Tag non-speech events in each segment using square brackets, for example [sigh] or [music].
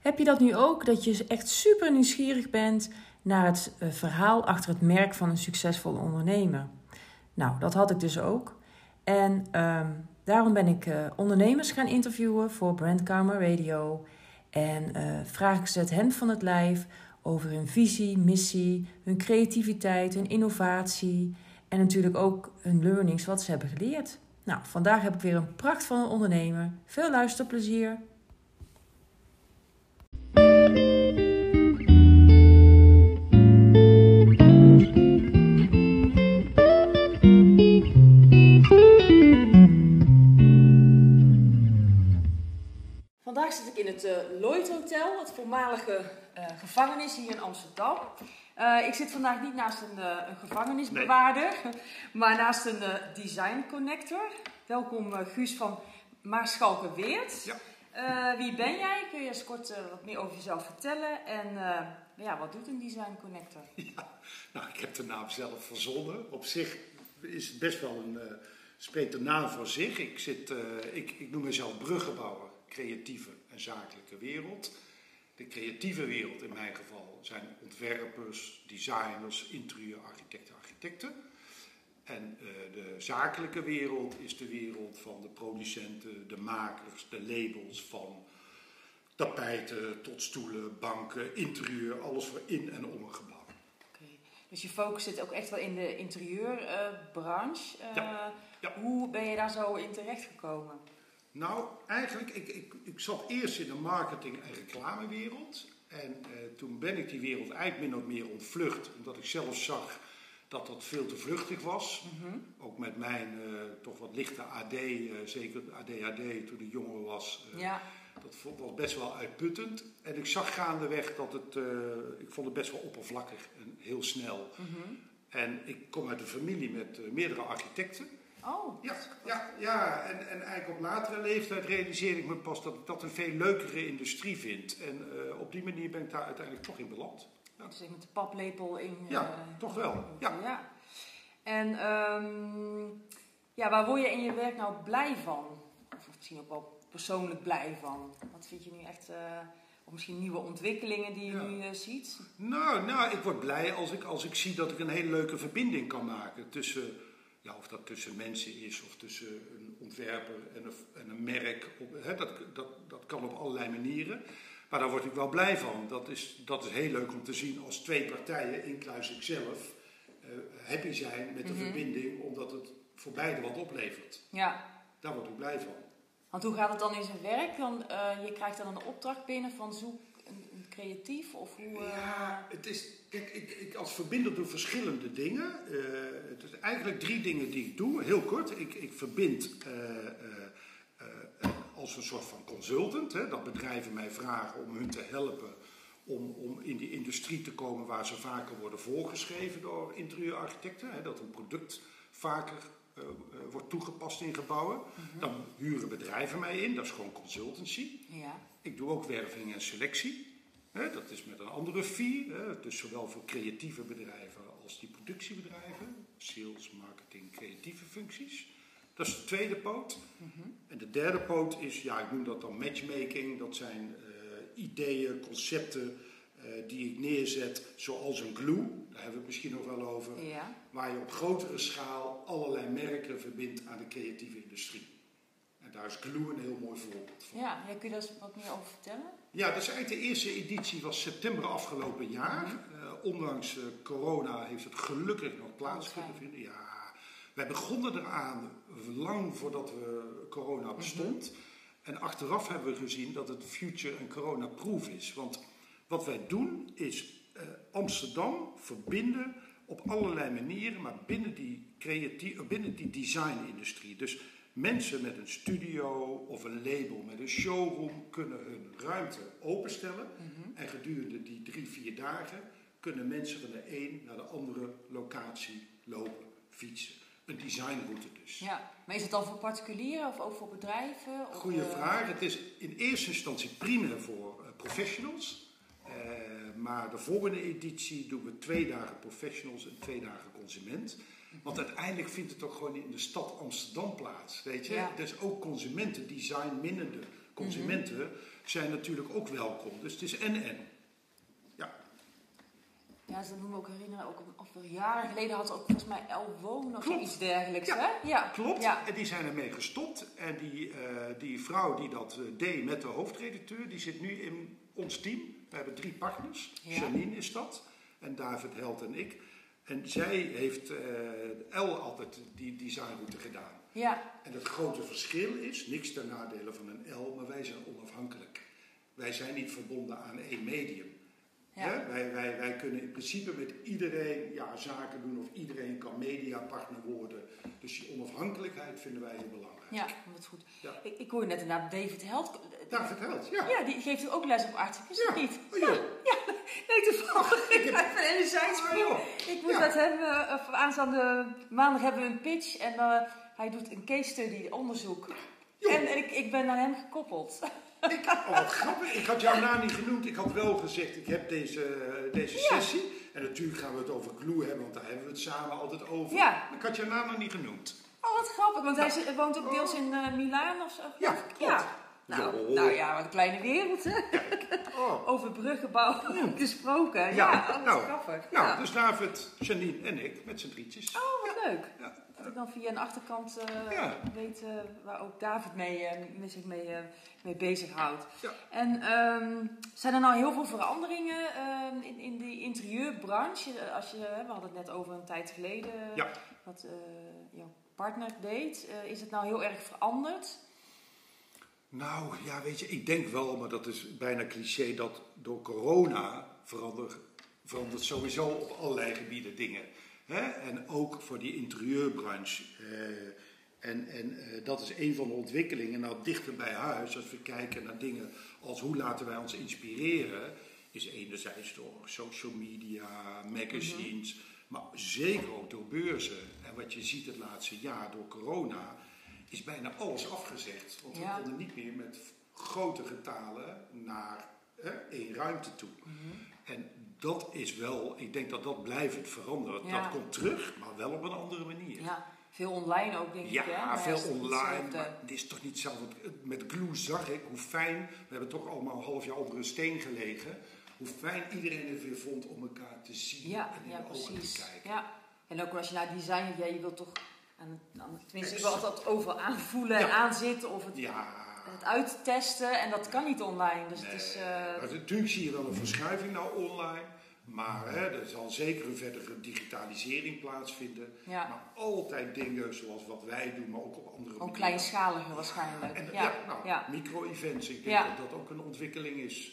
Heb je dat nu ook, dat je echt super nieuwsgierig bent naar het eh, verhaal achter het merk van een succesvolle ondernemer? Nou, dat had ik dus ook. En ehm, daarom ben ik uh, ondernemers gaan interviewen voor Brand Karma Radio. En uh, vraag ik ze het hen van het lijf over hun visie, missie, hun creativiteit, hun innovatie en natuurlijk ook hun learnings, wat ze hebben geleerd. Nou, vandaag heb ik weer een pracht van een ondernemer. Veel luisterplezier! Vandaag zit ik in het uh, Lloyd Hotel, het voormalige uh, gevangenis hier in Amsterdam. Uh, ik zit vandaag niet naast een, een gevangenisbewaarder, [laughs] maar naast een design connector. Welkom Guus van Maarschalkerweert. Ja. Uh, wie ben jij? Kun je eens kort uh, wat meer over jezelf vertellen? En uh, ja, wat doet een design connector? [laughs] Ja, nou, ik heb de naam zelf verzonnen. Op zich is het best wel een, spreekt de naam voor zich. Ik, zit, ik, ik noem mezelf bruggenbouwer, creatieve en zakelijke wereld. De creatieve wereld in mijn geval zijn ontwerpers, designers, interieurarchitecten, architecten. En uh, de zakelijke wereld is de wereld van de producenten, de makers, de labels van tapijten tot stoelen, banken, interieur, alles voor in en om een gebouw. Okay. Dus je focus zit ook echt wel in de interieurbranche. Uh, ja. Ja. Hoe ben je daar zo in terecht gekomen? Nou, eigenlijk, ik, ik, ik zat eerst in de marketing- en reclamewereld. En uh, toen ben ik die wereld eigenlijk min of meer ontvlucht, omdat ik zelf zag dat dat veel te vluchtig was. Mm -hmm. Ook met mijn uh, toch wat lichte AD, uh, zeker ADHD toen ik jonger was. Uh, ja. Dat was best wel uitputtend. En ik zag gaandeweg dat het, ik vond het best wel oppervlakkig en heel snel. Mm -hmm. En ik kom uit een familie met meerdere architecten. Oh, ja, ja, ja. En, en eigenlijk op latere leeftijd realiseerde ik me pas dat ik dat een veel leukere industrie vind. En op die manier ben ik daar uiteindelijk toch in beland. Ja. Dus met de paplepel in. Ja, uh, toch wel. Ja. ja. En um, ja, waar word je in je werk nou blij van? Of misschien ook wel persoonlijk blij van? Wat vind je nu echt, uh, of misschien nieuwe ontwikkelingen die je ja. nu uh, ziet? Nou, nou, ik word blij als ik, als ik zie dat ik een hele leuke verbinding kan maken tussen, ja, of dat tussen mensen is of tussen een ontwerper en een, en een merk. Op, hè, dat, dat, dat kan op allerlei manieren. Maar daar word ik wel blij van. Dat is, dat is heel leuk om te zien als twee partijen, inclusief ikzelf, uh, happy zijn met de Mm -hmm. verbinding, omdat het voor beide wat oplevert. Ja. Daar word ik blij van. Want hoe gaat het dan in zijn werk? Dan, uh, je krijgt dan een opdracht binnen van zoek een, een creatief of hoe... Uh... Ja, het is, kijk, ik, ik als verbinder doe verschillende dingen. Het is eigenlijk drie dingen die ik doe. Heel kort, ik, ik verbind als een soort van consultant. Hè, dat bedrijven mij vragen om hun te helpen om, om in die industrie te komen waar ze vaker worden voorgeschreven door interieurarchitecten. Hè, dat een product vaker uh, uh, wordt toegepast in gebouwen. Mm -hmm. Dan huren bedrijven mij in, dat is gewoon consultancy. Ja. Ik doe ook werving en selectie. Hè, dat is met een andere fee. Hè, dus zowel voor creatieve bedrijven als die productiebedrijven. Sales, marketing, creatieve functies. Dat is de tweede poot. Mm -hmm. En de derde poot is, ja, ik noem dat dan matchmaking. Dat zijn uh, ideeën, concepten uh, die ik neerzet, zoals een glue. Daar hebben we het misschien nog wel over. Ja. Waar je op grotere schaal allerlei merken verbindt aan de creatieve industrie. En daar is glue een heel mooi voorbeeld van. Ja, kun je daar wat meer over vertellen? Ja, dat is eigenlijk de eerste editie was september afgelopen jaar. -hmm. uh, ondanks corona heeft het gelukkig nog plaats kunnen vinden. Ja, wij begonnen eraan lang voordat we corona bestond. Mhm. Mm -hmm. En achteraf hebben we gezien dat het future en corona-proof is. Want wat wij doen is uh, Amsterdam verbinden op allerlei manieren, maar binnen die, creatief, binnen die design-industrie. Dus mensen met een studio of een label met een showroom kunnen hun ruimte openstellen. Mm -hmm. En gedurende die drie, vier dagen kunnen mensen van de een naar de andere locatie lopen, fietsen een designroute dus. Ja, maar is het dan voor particulieren of ook voor bedrijven? Of Goeie uh... vraag. Het is in eerste instantie primair voor uh, professionals. Uh, maar de volgende editie doen we twee dagen professionals en twee dagen consument. Want uiteindelijk vindt het ook gewoon in de stad Amsterdam plaats. Weet je? Ja. Dus ook consumenten, design minnende consumenten zijn natuurlijk ook welkom. Dus het is en-en. Ja, ze noemen ook herinneren, ook een jaren geleden had ze ook volgens mij El Woon of Klopt. iets dergelijks, Ja, hè? Ja, klopt. Ja. En die zijn ermee gestopt. En die, eh, die vrouw die dat eh, deed met de hoofdredacteur, die zit nu in ons team. We hebben drie partners. Ja. Janine is dat. En David Held en ik. En zij heeft El altijd die designroute gedaan. Ja, En het grote verschil is, niks ten nadele van een L, maar wij zijn onafhankelijk. Wij zijn niet verbonden aan één medium. Ja. Wij, wij, wij kunnen in principe met iedereen ja, zaken doen of iedereen kan mediapartner worden. Dus die onafhankelijkheid vinden wij heel belangrijk. Ja, dat is goed. Ja. Ik, ik hoor net inderdaad David Held. David Held, ja. Ja, die geeft ook les op arts. Is dat Ja. niet? Oh, joh. Nee, toevallig. Ik heb- hele zijsprong. Oh. Ik moet Ja. met hem, eh, of aanstaande maandag hebben we een pitch. En eh, hij doet een case study, onderzoek. En, en ik, ik ben naar hem gekoppeld. Ik, oh, wat grappig. Ik had jouw naam niet genoemd. Ik had wel gezegd, ik heb deze, deze Ja. sessie. En natuurlijk gaan we het over Glue hebben, want daar hebben we het samen altijd over. Ja. Maar ik had jouw naam nog niet genoemd. Oh, wat grappig, want hij zit- woont ook deels in eh Milaan of zo. Ja, klopt. Ja. Nou, nou ja, wat een kleine wereld, hè? Oh. [laughs] Over bruggenbouw [laughs] gesproken. Ja, Ja, oh, nou, grappig. Nou, ja. dus David, Janine en ik met z'n drietjes. Oh, wat leuk. Dat ik dan via een achterkant eh, Ja. weet eh, waar ook David mee, eh, mee zich mee, eh, mee bezighoudt. Ja. En ehm, zijn er nou heel veel veranderingen ehm, in, in die interieurbranche? Eh, Als je, we hadden het net over een tijd geleden Ja. wat eh, jouw partner deed. Eh, is het nou heel erg veranderd? Nou, ja, weet je, ik denk wel, maar dat is bijna cliché, dat door corona verandert, verandert sowieso op allerlei gebieden dingen. Hè? En ook voor die interieurbranche. Eh, en en eh, dat is een van de ontwikkelingen. Nou, dichter bij huis, als we kijken naar dingen als hoe laten wij ons inspireren, is enerzijds door social media, magazines, maar zeker ook door beurzen. En wat je ziet het laatste jaar door corona, is bijna alles afgezegd. Want Ja. we konden niet meer met grote getalen naar hè, één ruimte toe. En dat is wel, ik denk dat dat blijvend verandert. Ja. Dat komt terug, maar wel op een andere manier. Ja, veel online ook, denk Ja, ik. Hè? Maar veel het online. hetzelfde? Maar het is toch niet hetzelfde. Met Glue zag ik hoe fijn, we hebben toch allemaal een half jaar onder een steen gelegen. Hoe fijn iedereen het weer vond om elkaar te zien Ja, en in ja de ogen precies. te kijken. Ja. En ook als je naar design, ja, je wilt toch, aan, aan, tenminste, Ex- wil altijd overal aanvoelen en Ja. aanzitten of het, Ja, het uittesten. En dat kan niet online. Dus het is, eh, maar natuurlijk zie je wel een verschuiving naar online. Maar hè, er zal zeker een verdere digitalisering plaatsvinden. ja, Maar altijd dingen zoals wat wij doen, maar ook op andere ook manieren. kleinschaliger waarschijnlijk. En, ja, ja, nou, ja. micro-events. Ik denk dat dat ook een ontwikkeling is.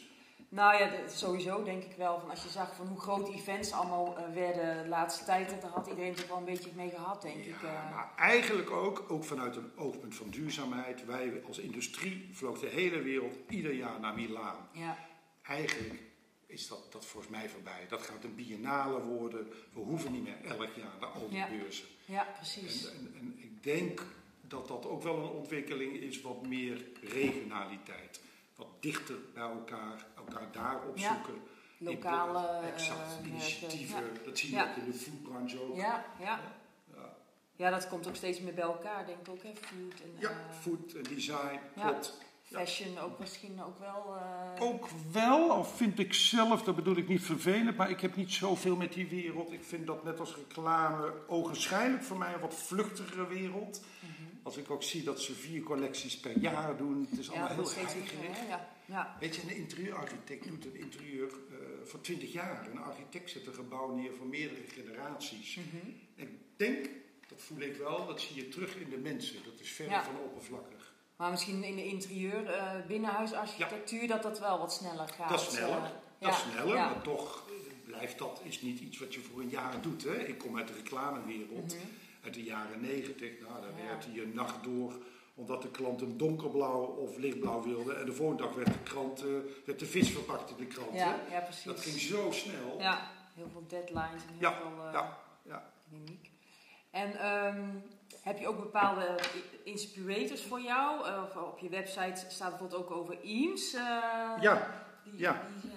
Nou ja, sowieso denk ik wel. Van als je zag van hoe groot events allemaal eh, werden de laatste tijd, daar had iedereen toch wel een beetje mee gehad, denk ik. Eh. maar eigenlijk ook, ook vanuit een oogpunt van duurzaamheid. Wij als industrie vloog de hele wereld ieder jaar naar Milaan. ja. Eigenlijk is dat, dat volgens mij voorbij. Dat gaat een biennale worden. We hoeven niet meer elk jaar naar al die Ja. beurzen. ja, precies. En, en, en ik denk dat dat ook wel een ontwikkeling is, wat meer regionaliteit. Wat dichter bij elkaar, elkaar daar opzoeken. Lokale exact, eh, merken. initiatieven. Dat zie je Ja. ook in de foodbranche ook. Ja, ja. Ja. Ja, dat komt ook steeds meer bij elkaar, denk ik ook. Hè? Food en Ja, eh, food en design, ja. klopt. fashion ook misschien ook wel. eh, Ook wel, al vind ik zelf, dat bedoel ik niet vervelend, maar ik heb niet zoveel met die wereld. Ik vind dat net als reclame ogenschijnlijk voor mij een wat vluchtigere wereld. mhm. Als ik ook zie dat ze vier collecties per jaar doen, het is Ja, allemaal heel hè? Ja, ja. Weet je, een interieurarchitect doet een interieur eh, voor 20 jaar. Een architect zet een gebouw neer voor meerdere generaties. Mhm. Ik denk, dat voel ik wel, dat zie je terug in de mensen. Dat is verre Ja. van oppervlakkig. Maar misschien in de interieur, eh, binnenhuisarchitectuur, dat dat wel wat sneller gaat. Dat is sneller, eh, dat is sneller, maar toch blijft dat is niet iets wat je voor een jaar doet. Hè? Ik kom uit de reclamewereld, Mhm. uit de jaren negentig. Nou, daar werkte je nacht door omdat de klant een donkerblauw of lichtblauw wilde. En de volgende dag werd de, krant, eh, werd de vis verpakt in de krant. Ja, ja, precies. Dat ging zo snel. Ja, heel veel deadlines en heel Ja, veel eh, ja, ja. dynamiek. En ehm, heb je ook bepaalde inspirators voor jou? Eh, of op je website staat bijvoorbeeld ook over Eames. Ja, die, ja. Die,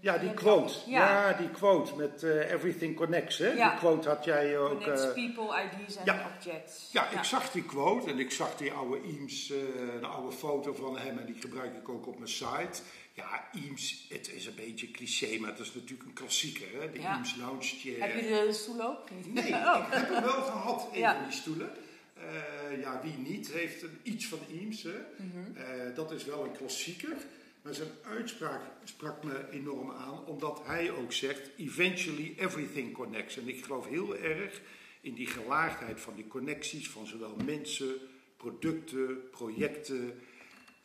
Ja, die quote. Ja. die quote met eh, Everything Connects. Hè? Ja. Die quote had jij ook. Connects eh, people, ideas en ja. objects. ja, ik zag die quote en ik zag die oude Eames, eh de oude foto van hem en die gebruik ik ook op mijn site. Ja, Eames, het is een beetje cliché, maar het is natuurlijk een klassieker, hè? De Ja. Eames lounge chair. Heb je de stoel ook? Niet? Nee, Oh. ik heb hem wel gehad, een van die stoelen. Eh, ja, wie niet, heeft een, iets van Eames. Hè? Mhm. Eh, dat is wel een klassieker. Maar zijn uitspraak sprak me enorm aan, omdat hij ook zegt: Eventually everything connects. En ik geloof heel erg in die gelaagdheid van die connecties van zowel mensen, producten, projecten.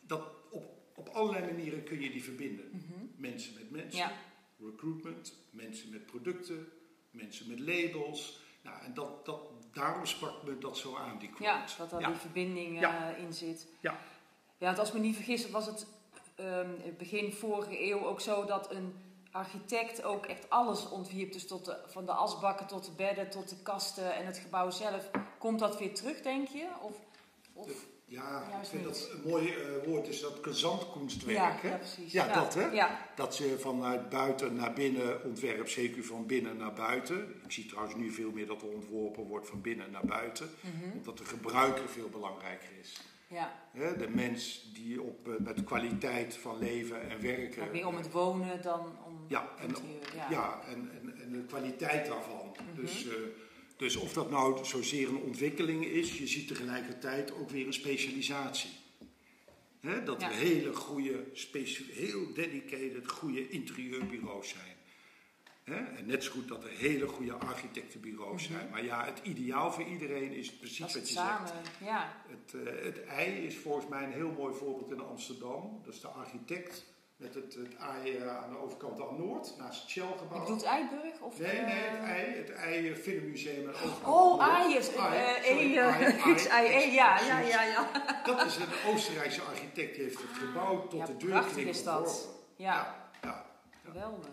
Dat op, op allerlei manieren kun je die verbinden. Mensen met mensen, Ja. recruitment, mensen met producten, mensen met labels. Nou, en dat, dat, daarom sprak me dat zo aan, die quote. Ja, dat daar Ja. die verbinding Ja. eh, in zit. Ja. Ja, want als ik me niet vergis, was het ehm, begin vorige eeuw ook zo dat een architect ook echt alles ontwierp. Dus tot de, van de asbakken tot de bedden, tot de kasten en het gebouw zelf. Komt dat weer terug, denk je? Of, of, Ja, ik vind niet. dat een mooi eh, woord is dat gezantkunstwerk. ja, hè? ja, precies. Ja, dat hè? Ja, Dat ze vanuit buiten naar binnen ontwerp, zeker van binnen naar buiten. Ik zie trouwens nu veel meer dat er ontworpen wordt van binnen naar buiten. Mhm. Omdat de gebruiker veel belangrijker is. Ja. Hè, De mens die op, eh, met kwaliteit van leven en werken. Maar meer om het wonen dan om Ja, en. Ja. ja, en, en, en de kwaliteit daarvan. Mhm. dus, eh, dus of dat nou zozeer een ontwikkeling is, je ziet tegelijkertijd ook weer een specialisatie. Hè, dat Ja. er hele goede, heel dedicated, goede interieurbureaus zijn. En net zo goed dat er hele goede architectenbureaus zijn. Maar ja, het ideaal voor iedereen is precies Mhm. Wat het je samen. zegt. Ja. Het, eh, het ei is volgens mij een heel mooi voorbeeld in Amsterdam. Dat is de architect met het, het ei eh, aan de overkant aan Noord, naast het Je Shell-gebouw. bedoelt Eiburg? Of, Nee, nee, eh, het ei, het ei eh, Filmmuseum overkant Oh, aan Noord. AI is. Ei, eh, sorry, E, eh, ei, ei, [laughs] XIE, ja, ja, ja, ja. Dat is een Oostenrijkse architect, die heeft het gebouw tot de prachtig deur is dat. Ja, Ja, ja. geweldig.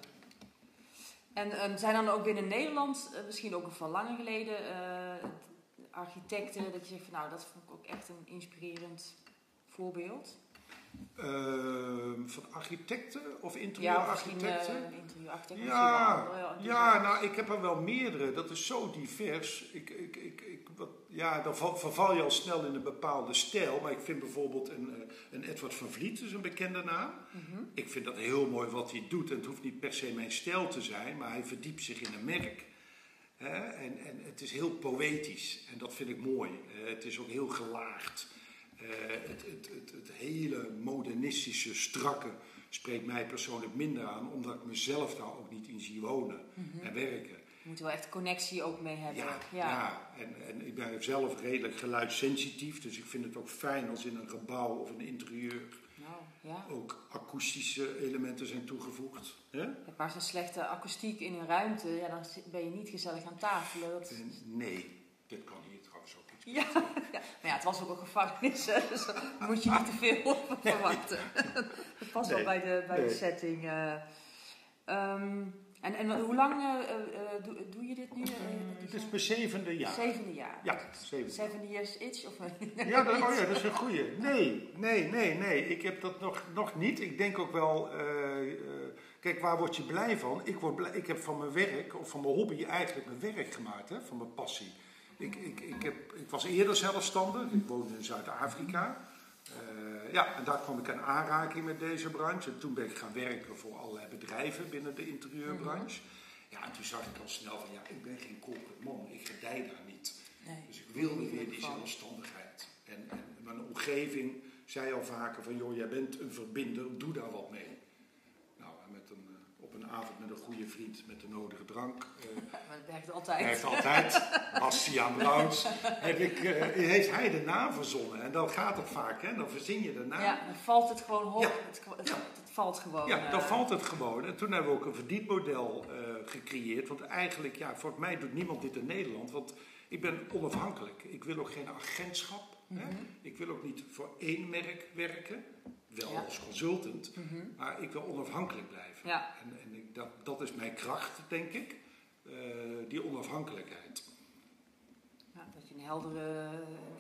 En ehm, zijn dan ook binnen Nederland, eh, misschien ook van langer geleden, eh, architecten, dat je zegt van nou, dat vond ik ook echt een inspirerend voorbeeld? Ehm, van architecten of Ja, interieurarchitecten? eh. Ja, andere ja, designers. nou, ik heb er wel meerdere. Dat is zo divers. Ik, ik, ik, ik, wat, ja, dan val- verval je al snel in een bepaalde stijl. Maar ik vind bijvoorbeeld een, eh, een Edward van Vliet, is een bekende naam. Mhm. Ik vind dat heel mooi wat hij doet. En het hoeft niet per se mijn stijl te zijn, maar hij verdiept zich in een merk. Hè? En, en het is heel poëtisch. En dat vind ik mooi. Eh, het is ook heel gelaagd. Eh, het, het, het, het hele modernistische, strakke spreekt mij persoonlijk minder aan, omdat ik mezelf daar ook niet in zie wonen en werken. Je moet er wel echt connectie ook mee hebben. Ja, ja. En, en ik ben zelf redelijk geluidssensitief, dus ik vind het ook fijn als in een gebouw of een interieur Nou, ja. ook akoestische elementen zijn toegevoegd. Ja, Maar een slechte akoestiek in een ruimte, ja, dan ben je niet gezellig aan tafelen. Dat... En nee, dit kan niet. [laughs] Ja, ja. Maar ja, het was ook een gevangenis, dus daar moet je niet te veel op verwachten. [laughs] Het past wel bij de, bij de setting. eh. Ehm, en, en hoe lang eh, eh, doe, doe je dit nu? Eh, Het is mijn zevende jaar. Zevende jaar. Ja, zevende. Seven years itch? Of, Ja, dat, oh ja, [laughs] dat is een goeie. Nee, nee, nee, nee. Ik heb dat nog, nog niet. Ik denk ook wel... kijk, waar word je blij van? Ik, word blij, ik heb van mijn werk, of van mijn hobby, eigenlijk mijn werk gemaakt. Hè, van mijn passie. Ik, ik, ik, heb, ik was eerder zelfstandig. Ik woonde in Zuid-Afrika. Eh, ja, en daar kwam ik in aanraking met deze branche. En toen ben ik gaan werken voor allerlei bedrijven binnen de interieurbranche. Ja, en toen zag ik al snel van, ja, ik ben geen corporate man. Ik gedij daar niet. Nee. Dus ik wilde weer die zelfstandigheid. En, en mijn omgeving zei al vaker van, joh, jij bent een verbinder, doe daar wat mee. Nou, en met een, eh, op een avond met een goede vriend met de nodige drank, eh, [laughs] Maar dat werkt altijd. heeft altijd, Bastiaan Brouws, heb ik, eh, heeft hij de naam verzonnen. En dan gaat het vaak, hè? dan verzin je de naam. Ja, dan valt het gewoon hoog. Ja. Het, het, Ja. het valt gewoon. Ja, dan eh, valt het gewoon. En toen hebben we ook een verdienmodel gecreëerd. Want eigenlijk, ja, volgens mij doet niemand dit in Nederland. Want ik ben onafhankelijk. Ik wil ook geen agentschap. Mhm. Ik wil ook niet voor één merk werken. Wel Ja. als consultant. mhm. Maar ik wil onafhankelijk blijven. Ja. En, en ik, dat, dat is mijn kracht, denk ik. Eh, die onafhankelijkheid. Ja, dat je een heldere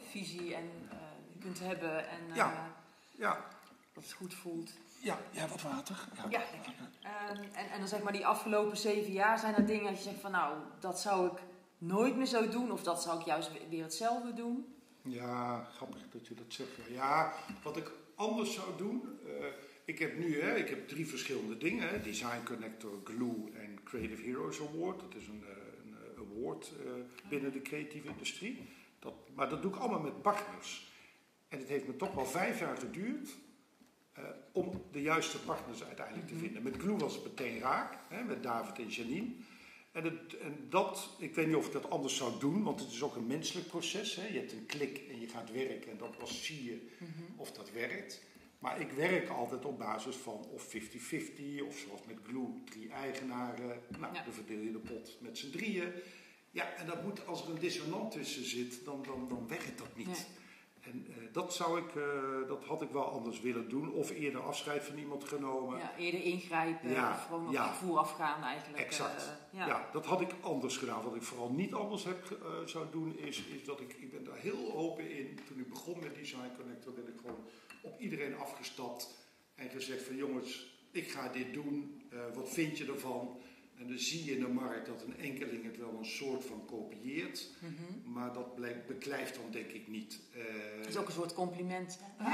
visie en, eh, kunt hebben en eh, Ja. Ja, dat het goed voelt. Ja, ja wat water. Ja, ja lekker. Ehm, en, en dan zeg maar die afgelopen zeven jaar zijn er dingen dat je zegt van nou, dat zou ik nooit meer zo doen of dat zou ik juist weer hetzelfde doen? Ja, grappig dat je dat zegt. Ja, wat ik anders zou doen. Uh, ik heb nu hè, ik heb drie verschillende dingen: Design Connector, Glue en Creative Heroes Award. Dat is een, uh, een uh, award binnen de creatieve industrie. Dat, maar dat doe ik allemaal met partners. En het heeft me toch wel vijf jaar geduurd om de juiste partners uiteindelijk te mhm. vinden. Met Glue was het meteen raak, hè, met David en Janine. En, het, en, dat, ik weet niet of ik dat anders zou doen, want het is ook een menselijk proces. Hè. Je hebt een klik en je gaat werken en dan pas zie je mhm. of dat werkt. Maar ik werk altijd op basis van of 50-50, of zoals met Glue, drie eigenaren. Nou, dan verdeel je de pot met z'n drieën. Ja, en dat moet, als er een dissonant tussen zit, dan, dan, dan werkt dat niet. En uh, dat, zou ik, uh, dat had ik wel anders willen doen. Of eerder afscheid van iemand genomen. Ja, eerder ingrijpen. Ja, of gewoon op ja. afgaan eigenlijk. Exact. Uh, ja. ja. dat had ik anders gedaan. Wat ik vooral niet anders heb, zou doen is, is dat ik, ik ben daar heel open in. Toen ik begon met Design Connector ben ik gewoon op iedereen afgestapt. En gezegd van jongens, ik ga dit doen. wat vind je ervan? En dan zie je in de markt dat een enkeling het wel een soort van kopieert, mhm. maar dat blijkt, beklijft dan denk ik niet. Uh, het is ook een soort compliment. Ja,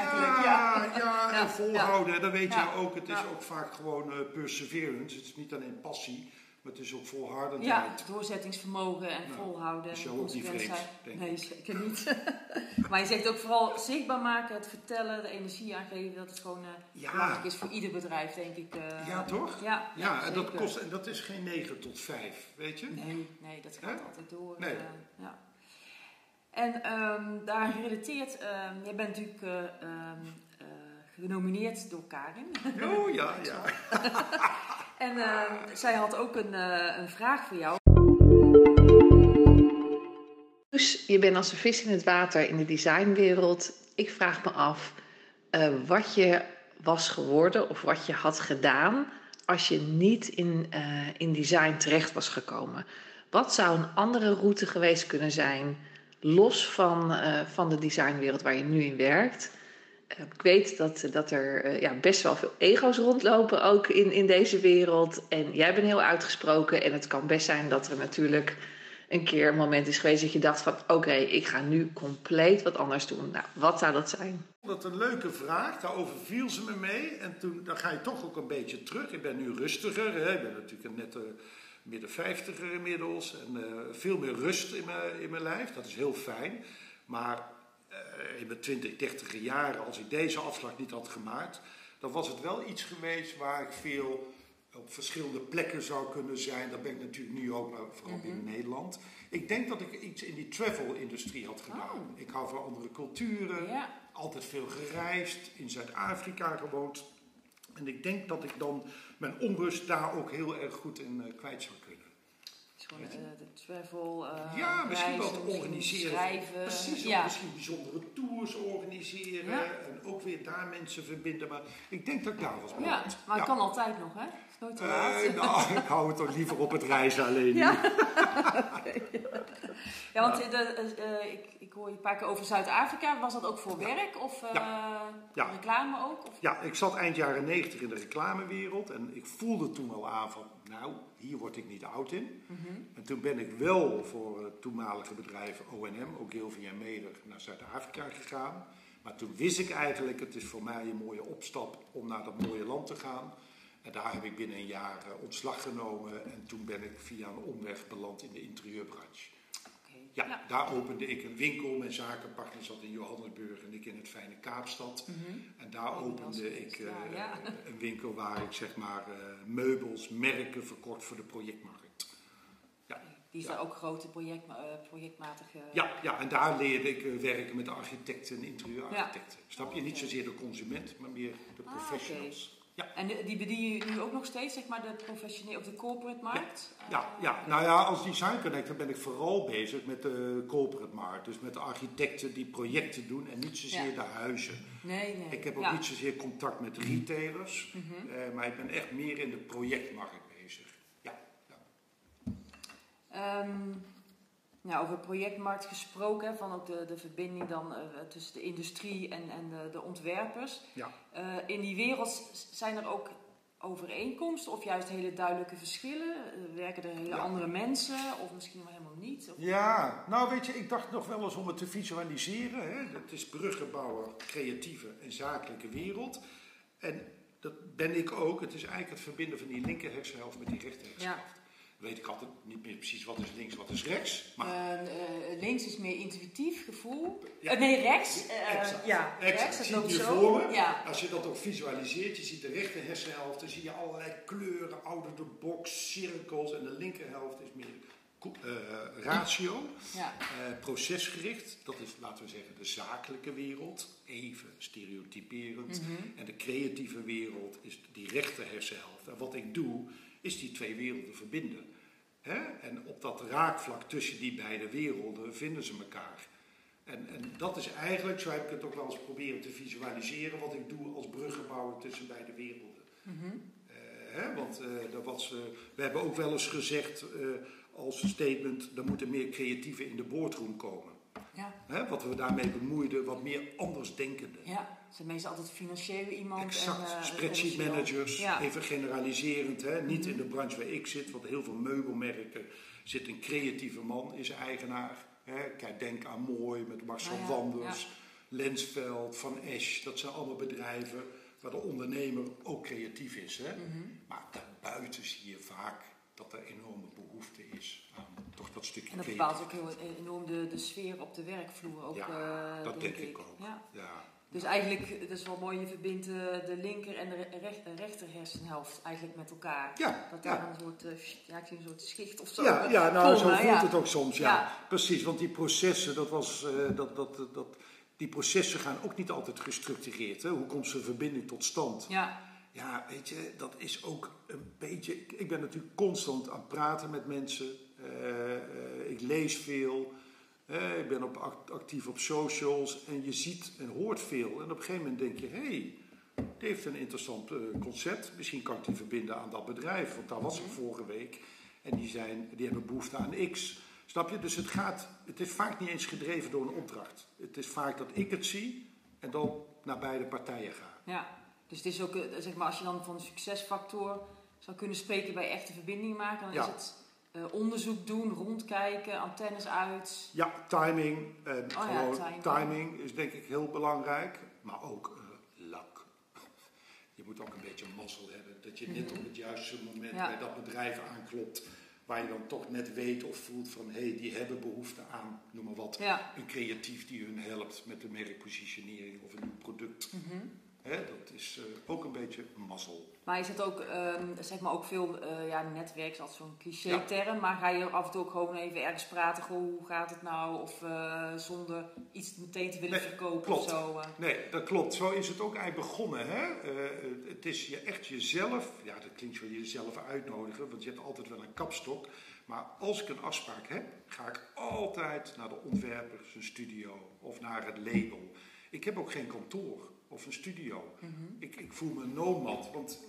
ja, ja, en volhouden, ja. dan weet je ook, het is ook vaak gewoon uh, perseverance, het is niet alleen passie. Maar het is ook volhardendheid. Ja, doorzettingsvermogen en nou, volhouden. Is jou ook niet vreemd, Nee, zeker niet. [laughs] maar je zegt ook vooral zichtbaar maken, het vertellen, de energie aangeven. Dat het gewoon uh, belangrijk is voor ieder bedrijf, denk ik. Uh, ja, toch? Ja, ja, en, dat kost, en dat is geen 9 tot 5, weet je? Nee, nee dat gaat altijd door. Nee. Uh, ja. En um, daar gerelateerd, um, jij bent natuurlijk um, genomineerd door Karin. Oh ja, [laughs] ja. En uh, zij had ook een, uh, een vraag voor jou. Dus je bent als een vis in het water in de designwereld. Ik vraag me af uh, wat je was geworden of wat je had gedaan als je niet in, in design terecht was gekomen. Wat zou een andere route geweest kunnen zijn, los van, van de designwereld waar je nu in werkt? Ik weet dat, dat er eh, ja, best wel veel ego's rondlopen ook in, in deze wereld. En jij bent heel uitgesproken. En het kan best zijn dat er natuurlijk een keer een moment is geweest dat je dacht van... oké, ik ga nu compleet wat anders doen. Nou, wat zou dat zijn? Dat een leuke vraag. Daarover viel ze me mee. En toen dan ga je toch ook een beetje terug. Ik ben nu rustiger. Hè. Ik ben natuurlijk net uh, midden vijftiger inmiddels. En uh, veel meer rust in mijn, in mijn lijf. Dat is heel fijn. Maar uh, in mijn 20, 30 jaren, als ik deze afslag niet had gemaakt, dan was het wel iets geweest waar ik veel op verschillende plekken zou kunnen zijn. Dat ben ik natuurlijk nu ook, maar vooral mm in Nederland. Ik denk dat ik iets in die travel-industrie had gedaan. Oh. Ik hou van andere culturen, altijd veel gereisd, in Zuid-Afrika gewoond. En ik denk dat ik dan mijn onrust daar ook heel erg goed in uh, kwijt zou kunnen. Gewoon uh, de travel, uh, Ja, misschien wel te organiseren. Schrijven. Precies, ja. misschien bijzondere tours organiseren. Ja. En ook weer daar mensen verbinden. Maar ik denk dat ik daar was Ja, maar het kan altijd nog, hè? Is nooit te uh, laat. nou, [laughs] ik hou het toch liever op het reizen alleen. Ja, [laughs] ja want de, ik, ik hoor je een paar keer over Zuid-Afrika. Was dat ook voor werk of reclame ook? Of? Ja, ik zat eind jaren negentig in de reclamewereld. En ik voelde toen al aan van, nou hier word ik niet oud in. En toen ben ik wel voor het toenmalige bedrijf ONM, Ogilvy en Meder, naar Zuid-Afrika gegaan. Maar toen wist ik eigenlijk, het is voor mij een mooie opstap om naar dat mooie land te gaan. En daar heb ik binnen een jaar uh, ontslag genomen en toen ben ik via een omweg beland in de interieurbranche. Ja, daar opende ik een winkel. Mijn zakenpartner zat in Johannesburg en ik in het fijne Kaapstad. Mhm. En daar opende ik uh, een winkel waar ik zeg maar uh, meubels, merken verkocht voor de projectmarkt. Ja. Die is daar ook grote project, uh, projectmatige... Ja, ja, en daar leerde ik werken met architecten en interieurarchitecten. Snap je? Niet zozeer de consument, maar meer de ah, professionals. Ja. En die bedien je nu ook nog steeds, zeg maar, de professionele of de corporate markt? Ja, ja, nou ja, als design connector ben ik vooral bezig met de corporate markt. Dus met de architecten die projecten doen en niet zozeer de huizen. Nee, nee. Ik heb ook niet zozeer contact met retailers, mm maar ik ben echt meer in de projectmarkt bezig. Ja. ja. Um, Nou, over projectmarkt gesproken, van ook de, de verbinding dan uh, tussen de industrie en, en de, de ontwerpers. Ja. Uh, in die wereld zijn er ook overeenkomsten of juist hele duidelijke verschillen? Uh, werken er hele Ja. andere mensen of misschien wel helemaal niet? Of... Ja, nou weet je, ik dacht nog wel eens om het te visualiseren. Hè. Het is bruggenbouwer, creatieve en zakelijke wereld. En dat ben ik ook. Het is eigenlijk het verbinden van die linker hersenhelft met die rechter hersenhelft. Weet ik altijd niet meer precies wat is links, wat is rechts. Maar Eh, eh, links is meer intuïtief gevoel. Ja. Eh, nee, rechts. eh, Exact. ja, Exact. rechts, dat Zie loopt je zo. voor me? Ja. Als je dat ook visualiseert, je ziet de rechter hersenhelft, dan zie je allerlei kleuren, out of the box, cirkels. En de linkerhelft is meer ratio, Ja. procesgericht. Dat is, laten we zeggen, de zakelijke wereld, even stereotyperend. Mhm. En de creatieve wereld is die rechter hersenhelft. En wat ik doe, is die twee werelden verbinden. Hè? En op dat raakvlak tussen die beide werelden vinden ze elkaar. En, en dat is eigenlijk, zo heb ik het ook wel eens proberen te visualiseren, wat ik doe als bruggenbouwer tussen beide werelden. Mhm. Eh, hè? Want dat was, eh, we hebben ook wel eens gezegd als statement, er moeten meer creatieven in de boardroom komen. Ja. Hè? Wat we daarmee bemoeiden, wat meer andersdenkenden. ja, zijn meestal altijd financieel iemand. Exact, en, eh, spreadsheet managers, Ja. even generaliserend, hè? niet in de branche waar ik zit, want heel veel meubelmerken zit een creatieve man, is eigenaar. Hè? Kijk, denk aan Mooi met Marcel Ah, ja, Wanders, Lensveld, Van Esch, dat zijn allemaal bedrijven waar de ondernemer ook creatief is. Hè? Mhm. Maar daarbuiten zie je vaak dat er enorme behoefte is aan toch dat stukje En dat bepaalt ook heel enorm de, de sfeer op de werkvloer. Ook, Ja, eh, dat denk ik ook. Ja. Ja. Dus eigenlijk, dat is wel mooi, je verbindt de, de linker en de re- recht, rechter hersenhelft eigenlijk met elkaar. Ja, Dat daar ja. een soort, eh, ja, ik zie een soort schicht of zo. Ja, ja nou zo voelt ja. het ook soms, ja. Precies, want die processen, dat was, eh, dat, dat, dat, die processen gaan ook niet altijd gestructureerd. Hè? Hoe komt zo'n verbinding tot stand? Ja, Ja, weet je, dat is ook een beetje... Ik, ik ben natuurlijk constant aan het praten met mensen. Eh, eh, ik lees veel. Eh, ik ben op, act- actief op socials. En je ziet en hoort veel. En op een gegeven moment denk je... Hé, hey, die heeft een interessant concept. Misschien kan ik die verbinden aan dat bedrijf. Want daar was ik vorige week. En die, zijn, die hebben behoefte aan X. Snap je? Dus het gaat... Het is vaak niet eens gedreven door een opdracht. Het is vaak dat ik het zie... En dan naar beide partijen ga. ja. Dus het is ook, zeg maar, als je dan van een succesfactor zou kunnen spreken bij echte verbinding maken, dan Ja. is het eh, onderzoek doen, rondkijken, antennes uit. Ja, timing. En Oh ja, gewoon, timing. timing is denk ik heel belangrijk. Maar ook eh luck. [laughs] Je moet ook een beetje mazzel hebben. Dat je net op het juiste moment Mhm. Ja. bij dat bedrijf aanklopt. Waar je dan toch net weet of voelt van... hé, hey, die hebben behoefte aan, noem maar wat... Ja. een creatief die hun helpt met de merkpositionering of een nieuw product. Mhm. Dat is eh, ook een beetje mazzel. Maar is het ook, ehm, zeg maar, ook veel, eh, ja, netwerk is altijd zo'n cliché-term, maar ga je af en toe ook gewoon even ergens praten, goh, hoe gaat het nou? Of eh, zonder iets meteen te willen Nee, verkopen klopt. of zo. Nee, dat klopt. Zo is het ook eigenlijk begonnen. Hè? Het is je echt jezelf, ja dat klinkt zo jezelf uitnodigen, want je hebt altijd wel een kapstok. Maar als ik een afspraak heb, ga ik altijd naar de ontwerper, zijn studio of naar het label. Ik heb ook geen kantoor of een studio. Mhm. ik, ik voel me nomad, want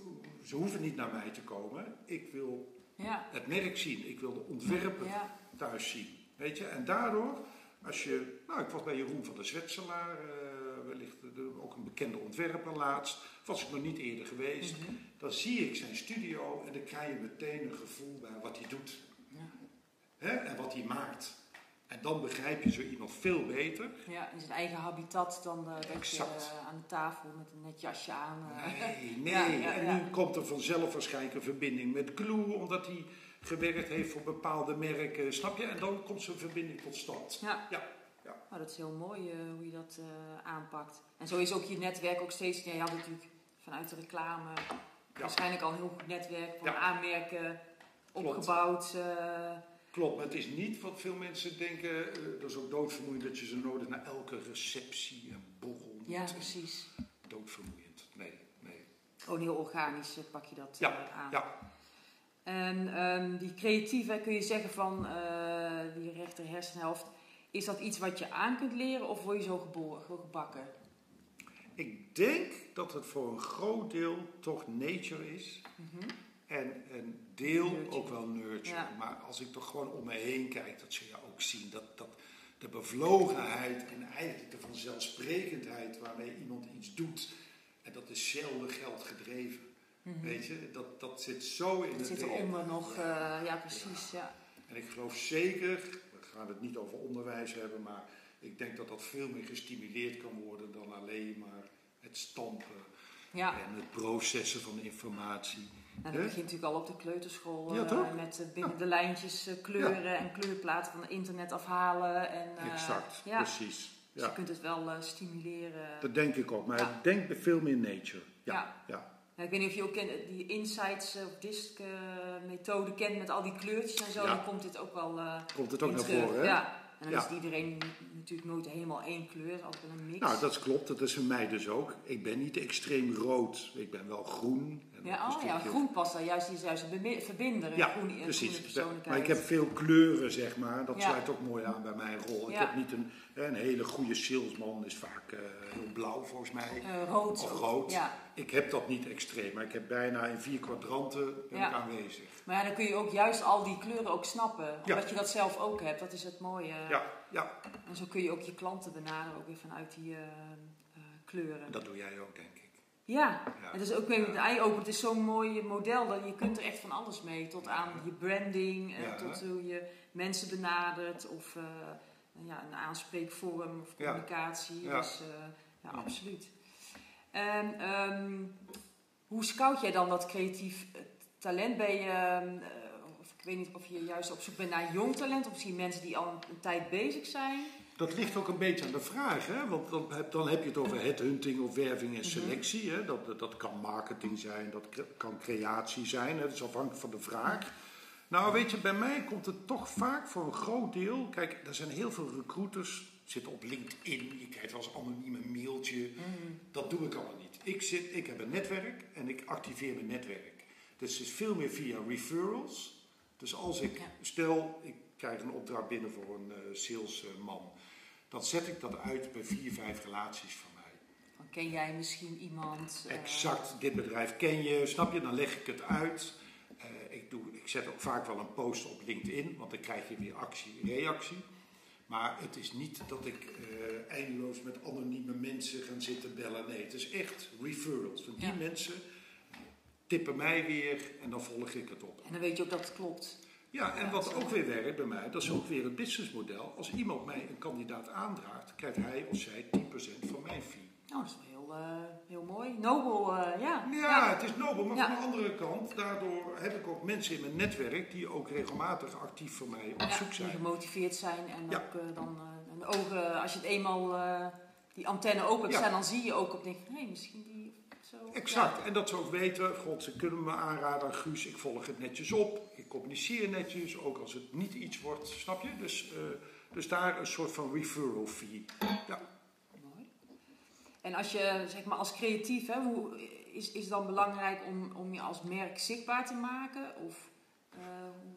ze hoeven niet naar mij te komen. Ik wil Ja, het merk zien, ik wil de ontwerper ja, thuis zien. Weet je? En daardoor, als je. Nou, ik was bij Jeroen van der Zwetselaar, eh, wellicht de- ook een bekende ontwerper laatst. Was ik nog niet eerder geweest. Mhm. Dan zie ik zijn studio en dan krijg je meteen een gevoel bij wat hij doet. Ja. Hè? En wat hij maakt. En dan begrijp je zo iemand veel beter. ja, in zijn eigen habitat dan eh, je Exact. eh, aan de tafel met een net jasje aan. eh. Nee, [laughs] nee. Ja, ja, en ja. nu komt er vanzelf waarschijnlijk een verbinding met Glue, omdat hij gewerkt heeft voor bepaalde merken. Snap je? En dan komt zo'n verbinding tot stand. Ja. Ja. Nou, dat is heel mooi hoe je dat aanpakt. En zo is ook je netwerk ook steeds. Ja, je had natuurlijk vanuit de reclame waarschijnlijk al een heel goed netwerk van aanmerken opgebouwd. Klopt, maar het is niet wat veel mensen denken. eh, dat is ook doodvermoeiend dat je ze nodig naar elke receptie en borrel moet. ja, precies. Doodvermoeiend. Nee, nee. Gewoon heel organisch eh, pak je dat Ja, eh, aan. Ja, En ehm, die creatieve, kun je zeggen van die rechter hersenhelft, is dat iets wat je aan kunt leren of word je zo geboren, gebakken? ik denk dat het voor een groot deel toch nature is. Mhm. En, en deel Nurture. ook wel nurture. Ja. Maar als ik toch gewoon om me heen kijk, dat zul je ook zien. Dat, dat de bevlogenheid en eigenlijk de vanzelfsprekendheid waarmee iemand iets doet. En dat is zelden geld gedreven. Weet je, dat, dat zit zo in Het het zit eronder nog, eh, ja precies. Ja. En ik geloof zeker, we gaan het niet over onderwijs hebben, maar ik denk dat dat veel meer gestimuleerd kan worden dan alleen maar het stampen Ja. en het processen van informatie. En dat begint natuurlijk al op de kleuterschool Ja, eh, met eh, binnen de lijntjes eh, kleuren en kleurplaten van het internet afhalen. En, eh, exact, Ja, precies. dus je kunt het wel stimuleren. dat denk ik ook, maar ik denk veel meer nature. Ja, Ja. ik weet niet of je ook ken, die insights of disk methode kent met al die kleurtjes en zo. Dan komt dit ook wel Komt het ook naar voren, hè? Ja. En dan is iedereen natuurlijk nooit helemaal één kleur. Het is altijd wel een mix. Nou, dat klopt, dat is voor mij dus ook. Ik ben niet extreem rood, ik ben wel groen. Ja, een oh, ja, groen past daar juist, die is juist een verbinder. Ja, groene, een precies. Maar ik heb veel kleuren, zeg maar. Dat Ja. sluit ook mooi aan bij mijn rol. Ik heb niet een, een hele goede salesman, is vaak eh, heel blauw volgens mij. Eh, rood. Of rood. Ja. Ik heb dat niet extreem, maar ik heb bijna in vier kwadranten ben Ja. ik aanwezig. Maar ja, dan kun je ook juist al die kleuren ook snappen. Omdat je dat zelf ook hebt. Dat is het mooie. Ja, ja, En zo kun je ook je klanten benaderen, ook weer vanuit die eh, kleuren. en dat doe jij ook, denk ik. Ja, Ja. het is ook weer met de eye-open. Het is zo'n mooi model. Dat je kunt er echt van alles mee. Tot aan je branding, eh, Ja. tot hoe je mensen benadert. Of eh, ja, een aanspreekvorm of communicatie. Ja. Dus eh, ja, absoluut. En ehm, hoe scout jij dan dat creatief talent? Ben je, ehm, eh, of ik weet niet of je juist op zoek bent naar jong talent. Of misschien mensen die al een tijd bezig zijn. Dat ligt ook een beetje aan de vraag, hè? want dan heb, dan heb je het over headhunting of werving Mhm. en selectie. Hè? Dat, dat, kan marketing zijn, dat kan creatie zijn, hè? dat is afhankelijk van de vraag. Nou, weet je, bij mij komt het toch vaak voor een groot deel. Kijk, er zijn heel veel recruiters, zitten op LinkedIn, je krijgt wel eens anoniem een mailtje. Dat doe ik allemaal niet. Ik, zit, ik heb een netwerk en ik activeer mijn netwerk. Dus het is veel meer via referrals. Dus als ik, stel, ik krijg een opdracht binnen voor een eh, salesman, dan zet ik dat uit bij vier, vijf relaties van mij. Van, ken jij misschien iemand? eh, Exact, dit bedrijf ken je, snap je? Dan leg ik het uit. Eh, ik, doe, ik zet ook vaak wel een post op LinkedIn, want dan krijg je weer actie, reactie. Maar het is niet dat ik eh, eindeloos met anonieme mensen gaan zitten bellen. Nee, het is echt referrals. Van die Ja. mensen tippen mij weer en dan volg ik het op. En dan weet je ook dat het klopt. Ja, en wat ook weer werkt bij mij, dat is ook weer het businessmodel. Als iemand mij een kandidaat aandraagt, krijgt hij of zij 10% van mijn fee. Nou, dat is wel heel, eh, heel mooi. Nobel, eh, ja. Ja, het is nobel, maar Ja. van de andere kant, daardoor heb ik ook mensen in mijn netwerk die ook regelmatig actief voor mij op Ja, zoek die zijn. gemotiveerd zijn en ook eh, dan en ogen, als je het eenmaal die antenne open hebt staan, dan zie je ook op denk hé, hey, misschien die zo. Exact, en dat ze ook weten, god, ze kunnen me aanraden aan Guus, ik volg het netjes op, ik communiceer netjes, ook als het niet iets wordt, snap je? Dus, eh, dus daar een soort van referral fee. Ja. Mooi. En als je, zeg maar, als creatief, hè, hoe, is, is het dan belangrijk om, om je als merk zichtbaar te maken? Of eh,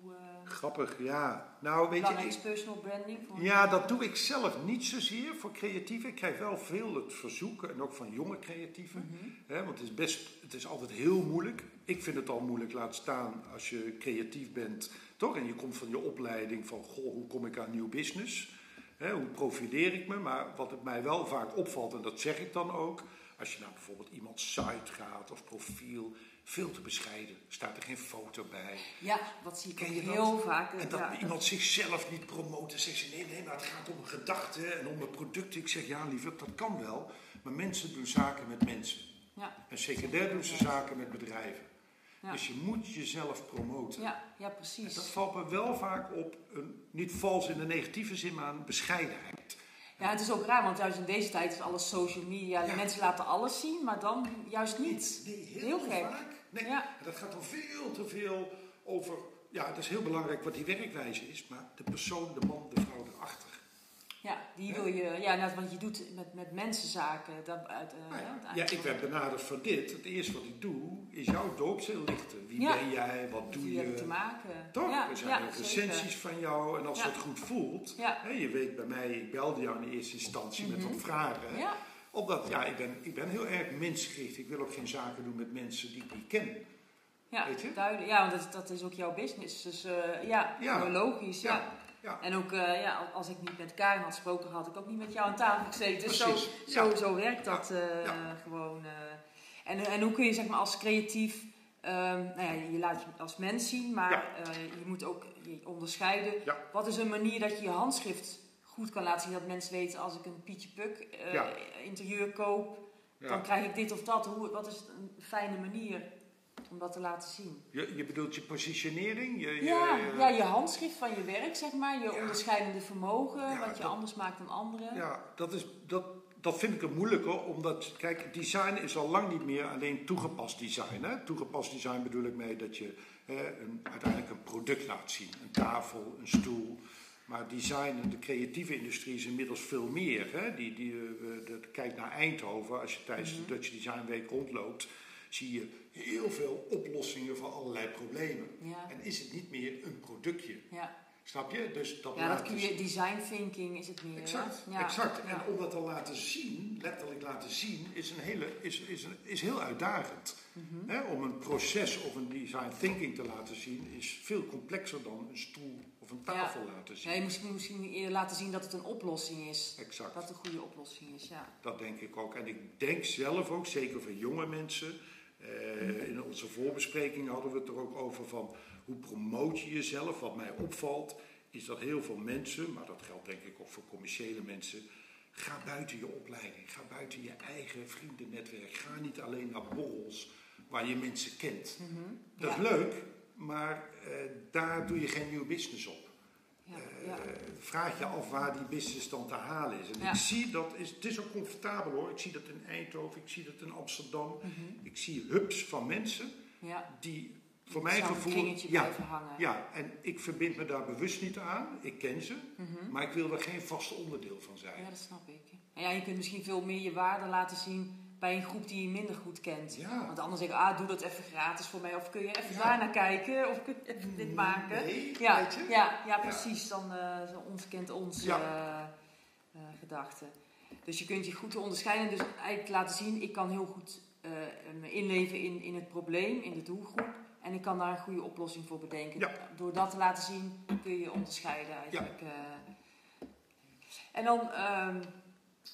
hoe eh, Grappig, ja. Nou, weet je, ik- personal branding? Voor Ja, dat doe ik zelf niet zozeer voor creatieven. Ik krijg wel veel het verzoeken en ook van jonge creatieven. Hè, want het is, best, het is altijd heel moeilijk. Ik vind het al moeilijk, laat staan als je creatief bent. Toch? En je komt van je opleiding van, goh, hoe kom ik aan nieuw business? Hè, hoe profileer ik me? Maar wat het mij wel vaak opvalt, en dat zeg ik dan ook... Als je naar bijvoorbeeld iemands site gaat of profiel, veel te bescheiden. Staat er geen foto bij. Ja, dat zie ik Ken dat? heel vaak. En dat ja, iemand zichzelf niet promoot. Dan zegt ze, nee, nee, maar het gaat om een gedachte en om een product. Ik zeg, ja, lieverd, dat kan wel. Maar mensen doen zaken met mensen. Ja, En secundair doen ze zaken met bedrijven. Ja. Dus je moet jezelf promoten. ja, ja, En precies. dat valt me wel vaak op, een, niet vals in de negatieve zin, maar een bescheidenheid. Ja, het is ook raar, want juist in deze tijd is alles social media. De Ja. mensen laten alles zien, maar dan juist niet. Nee, heel, Heel gek. vaak. Nee, Ja. dat gaat dan veel te veel over... Ja, het is heel belangrijk wat die werkwijze is, maar de persoon, de man, de vrouw erachter. Ja, die wil je, ja, net, want je doet met, met mensen zaken. Dat, uit, eh, Nou ja, ja, ik werd benaderd voor dit. Het eerste wat ik doe, is jouw doopseel lichten. Wie Ja. ben jij? Wat doe ik te je? maken. Toch? Ja, er zijn recensies van jou. En als het goed voelt. Ja. Hè, je weet bij mij, ik belde jou in eerste instantie met wat vragen. Mhm. Ja, Omdat, ja, ik ben, ik ben heel erg mensgericht. Ik wil ook geen zaken doen met mensen die ik niet ken. Ja, Weet je? duidelijk. Ja, want dat, dat is ook jouw business. Dus eh, ja, logisch. Ja. Ja, ja. En ook, eh, ja, als ik niet met Karin had gesproken, had ik ook niet met jou aan tafel gezeten. Dus zo, zo, zo werkt dat eh, gewoon. En, en hoe kun je zeg maar als creatief, ehm, nou ja, je laat je als mens zien, maar Ja. je moet ook je onderscheiden. Ja. Wat is een manier dat je je handschrift goed kan laten zien? Dat mensen weten als ik een Pietje Puk eh, Ja. interieur koop, dan krijg ik dit of dat. Hoe, wat is een fijne manier om dat te laten zien? Je, je bedoelt je positionering? Je, je- Ja, je- ja, je handschrift van je werk, zeg maar. Je onderscheidende vermogen, wat je dat- anders maakt dan anderen. Ja, dat, is, dat, dat vind ik het moeilijker, omdat, kijk, design is al lang niet meer alleen toegepast design. Hè? Toegepast design bedoel ik mee dat je een, uiteindelijk een product laat zien. Een tafel, een stoel. Maar design en de creatieve industrie is inmiddels veel meer. Hè? Die, die, eh, de, kijk naar Eindhoven, als je tijdens Mhm. de Dutch Design Week rondloopt, zie je heel veel oplossingen voor allerlei problemen. Ja, En is het niet meer een productje. ja. Snap je? Dus dat ja dat kun dus- je, design thinking is het meer. Exact, Ja. exact. En om dat te laten zien, letterlijk laten zien, is, een hele, is, is, een, is heel uitdagend. Hè, om een proces of een design thinking te laten zien, is veel complexer dan een stoel of een tafel laten zien. Moet misschien eerder laten zien dat het een oplossing is. Exact, Dat het een goede oplossing is, ja. dat denk ik ook. En ik denk zelf ook, zeker voor jonge mensen, eh, in onze voorbespreking hadden we het er ook over van hoe promoot je jezelf. Wat mij opvalt, is dat heel veel mensen, maar dat geldt denk ik ook voor commerciële mensen, ga buiten je opleiding, ga buiten je eigen vriendennetwerk. Ga niet alleen naar borrels waar je mensen kent. Mhm. Dat ja. is leuk, maar eh, daar doe je geen nieuw business op. Ja, Eh, ja. vraag je af waar die business dan te halen is. En ik zie dat, is, het is ook comfortabel hoor. Ik zie dat in Eindhoven, ik zie dat in Amsterdam. Mhm. Ik zie hubs van mensen ja. die voor mijn gevoel... Ja, blijven hangen. ja, en ik verbind me daar bewust niet aan. Ik ken ze, Mhm. maar ik wil er geen vast onderdeel van zijn. Ja, dat snap ik. En ja, je kunt misschien veel meer je waarde laten zien bij een groep die je minder goed kent. Ja. Want anders zeggen, ah, doe dat even gratis voor mij. Of kun je even Ja. daar naar kijken. Of kun je even dit maken. Nee, Ja, ja, ja, precies. Dan zo ons kent ons Ja. eh, eh, gedachte. Dus je kunt je goed onderscheiden. Dus eigenlijk laten zien, ik kan heel goed me inleven in, in het probleem, in de doelgroep. En ik kan daar een goede oplossing voor bedenken. Door dat te laten zien, kun je onderscheiden eigenlijk. En dan ehm,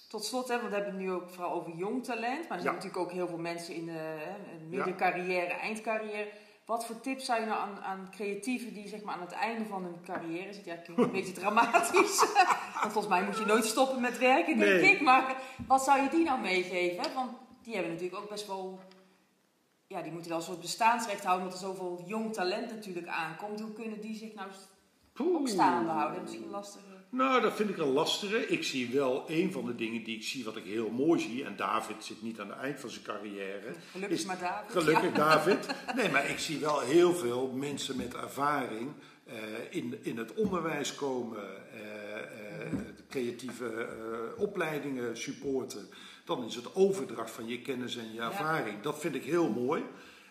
tot slot, hè, want we hebben het nu ook vooral over jong talent. Maar er zijn Ja. natuurlijk ook heel veel mensen in de hè, middencarrière, eindcarrière. Wat voor tips zou je nou aan, aan creatieven die zeg maar, aan het einde van hun carrière zitten? Ja, klinkt een [laughs] beetje dramatisch. [laughs] Want volgens mij moet je nooit stoppen met werken, denk Nee. ik. Maar wat zou je die nou meegeven? hè? Want die hebben natuurlijk ook best wel... Ja, die moeten wel een soort bestaansrecht houden, omdat er zoveel jong talent natuurlijk aankomt. Hoe kunnen die zich nou ook Poeh. staande houden? Misschien lastiger. Nou, dat vind ik een lastige. Ik zie wel een van de dingen die ik zie, wat ik heel mooi zie. En David zit niet aan het eind van zijn carrière. Gelukkig Is- maar David. Gelukkig, David. Nee, maar ik zie wel heel veel mensen met ervaring eh, in, in het onderwijs komen, eh, eh, creatieve opleidingen supporten. Dan is het overdracht van je kennis en je ervaring. Dat vind ik heel mooi.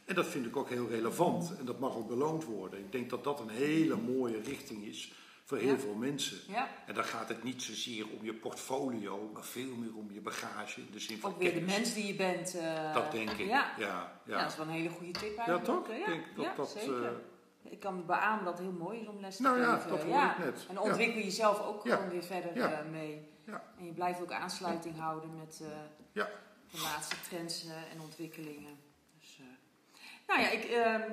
En dat vind ik ook heel relevant. En dat mag ook beloond worden. Ik denk dat dat een hele mooie richting is voor heel Ja. veel mensen. Ja, En dan gaat het niet zozeer om je portfolio, maar veel meer om je bagage. In de zin van ook weer de mens die je bent. eh, Dat denk ik. Ja. Ja, Ja. ja. dat is wel een hele goede tip Ja, eigenlijk. toch? Eh, Ik denk dat ja, dat. zeker. eh, Ik kan beamen dat het heel mooi is om les te nou ja, geven. dat hoor ja. ik net. En ontwikkel je jezelf ook Ja. gewoon weer verder Ja. eh, mee. Ja. En je blijft ook aansluiting houden met Ja. de laatste trends en ontwikkelingen. Dus, nou ja, ik, ehm,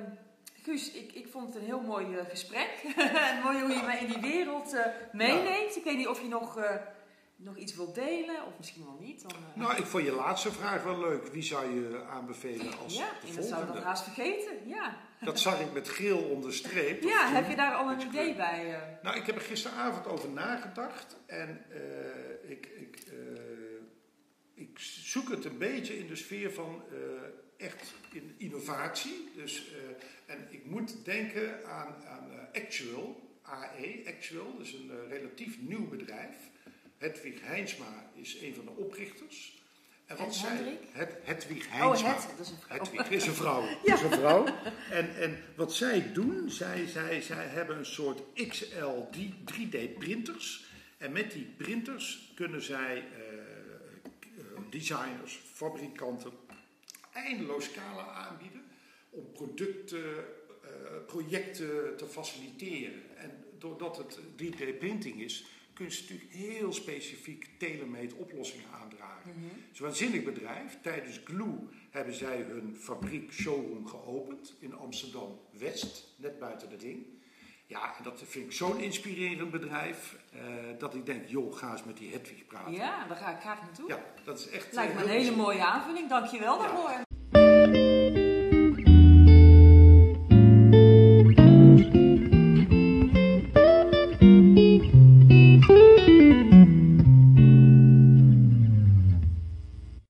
Guus, ik, ik vond het een heel mooi eh, gesprek. [laughs] en mooi hoe je mij in die wereld eh, meeneemt. Ik weet niet of je nog, eh, nog iets wilt delen, of misschien wel niet. Dan, Nou, ik vond je laatste vraag wel leuk. Wie zou je aanbevelen als ja, de en dat zou ik nog haast vergeten. Ja, Dat zag ik met geel onderstreept. ja heb je daar al een idee kleur. bij? Nou, ik heb er gisteravond over nagedacht. En ik, ik, ik zoek het een beetje in de sfeer van echt in innovatie. Dus, eh, en ik moet denken aan, aan eh, Actual, AE, Actual. Dat is een eh, relatief nieuw bedrijf. Hedwig Heinsma is een van de oprichters. En Het zij, het, Hedwig Oh, Heinsma. het, dat is een vrouw. Hedwig is een vrouw. [laughs] Is een vrouw. En, en wat zij doen, zij, zij, zij hebben een soort XL 3D printers. En met die printers kunnen zij eh, designers, fabrikanten eindeloos scala aanbieden. om producten, uh, projecten te faciliteren. En doordat het 3D-printing is, kun je natuurlijk heel specifiek tailor-made oplossingen aandragen. Mm -hmm. Het is een waanzinnig bedrijf. Tijdens Glue hebben zij hun fabriek showroom geopend in Amsterdam-West, net buiten de ring. Ja, en dat vind ik zo'n inspirerend bedrijf, uh, dat ik denk, joh, ga eens met die Hedwig praten. Ja, daar ga ik graag naartoe. Ja, dat is echt... Lijkt me een hele mooie aanvulling, dankjewel daarvoor. Ja.